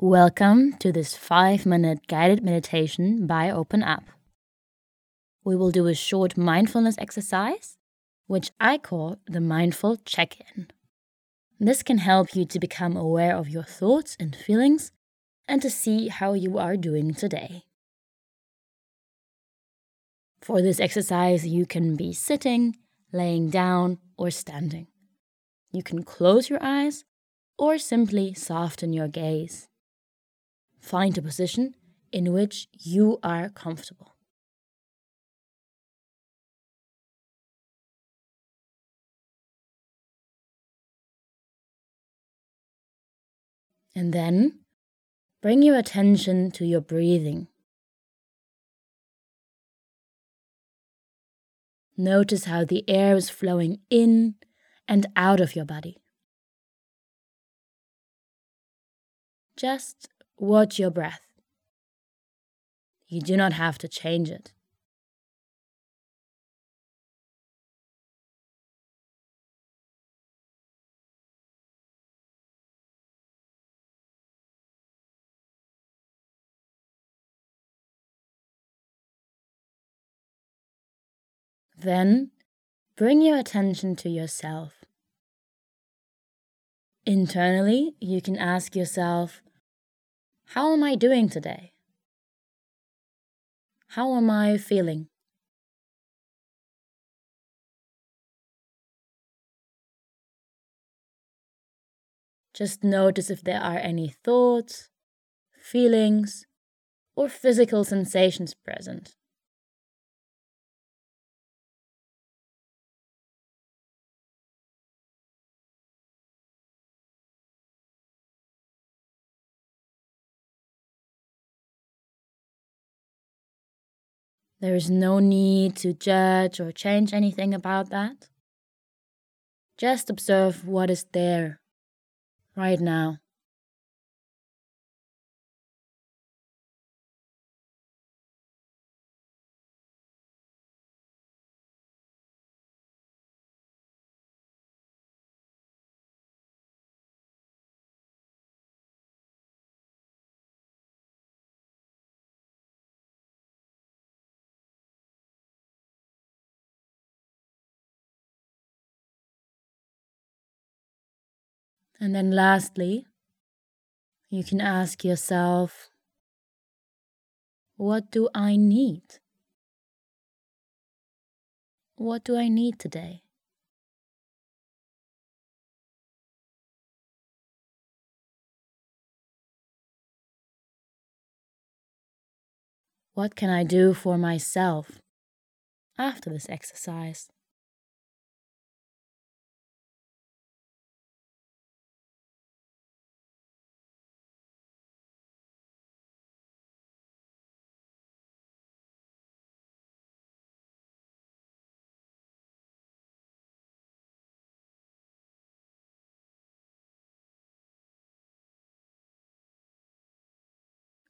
Welcome to this five minute guided meditation by OpenUp. We will do a short mindfulness exercise, which I call the mindful check in. This can help you to become aware of your thoughts and feelings and to see how you are doing today. For this exercise, you can be sitting, laying down, or standing. You can close your eyes or simply soften your gaze. Find a position in which you are comfortable. And then bring your attention to your breathing. Notice how the air is flowing in and out of your body. Just Watch your breath. You do not have to change it. Then bring your attention to yourself. Internally, you can ask yourself, how am I doing today? How am I feeling? Just notice if there are any thoughts, feelings, or physical sensations present. There is no need to judge or change anything about that. Just observe what is there right now. And then lastly, you can ask yourself, what do I need? What do I need today? What can I do for myself after this exercise?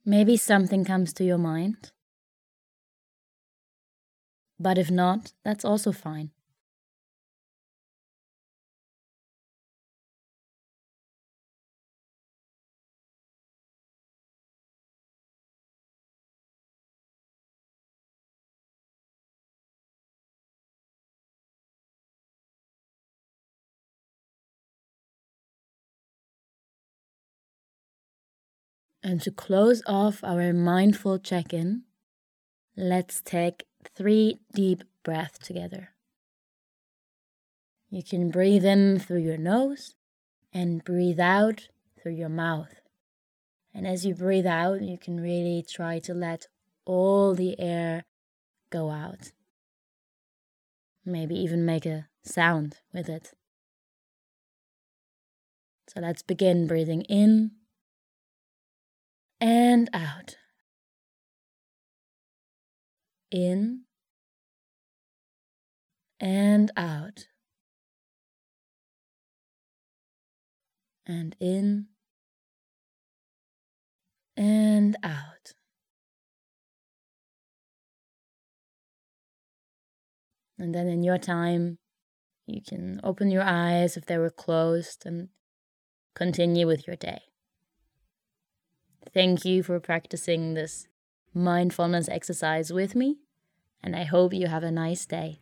Maybe something comes to your mind. But if not, that's also fine. And to close off our mindful check in, let's take three deep breaths together. You can breathe in through your nose and breathe out through your mouth. And as you breathe out, you can really try to let all the air go out. Maybe even make a sound with it. So let's begin breathing in and out. In and out. And in and out. And then in your time, you can open your eyes if they were closed and continue with your day. Thank you for practicing this mindfulness exercise with me, and I hope you have a nice day.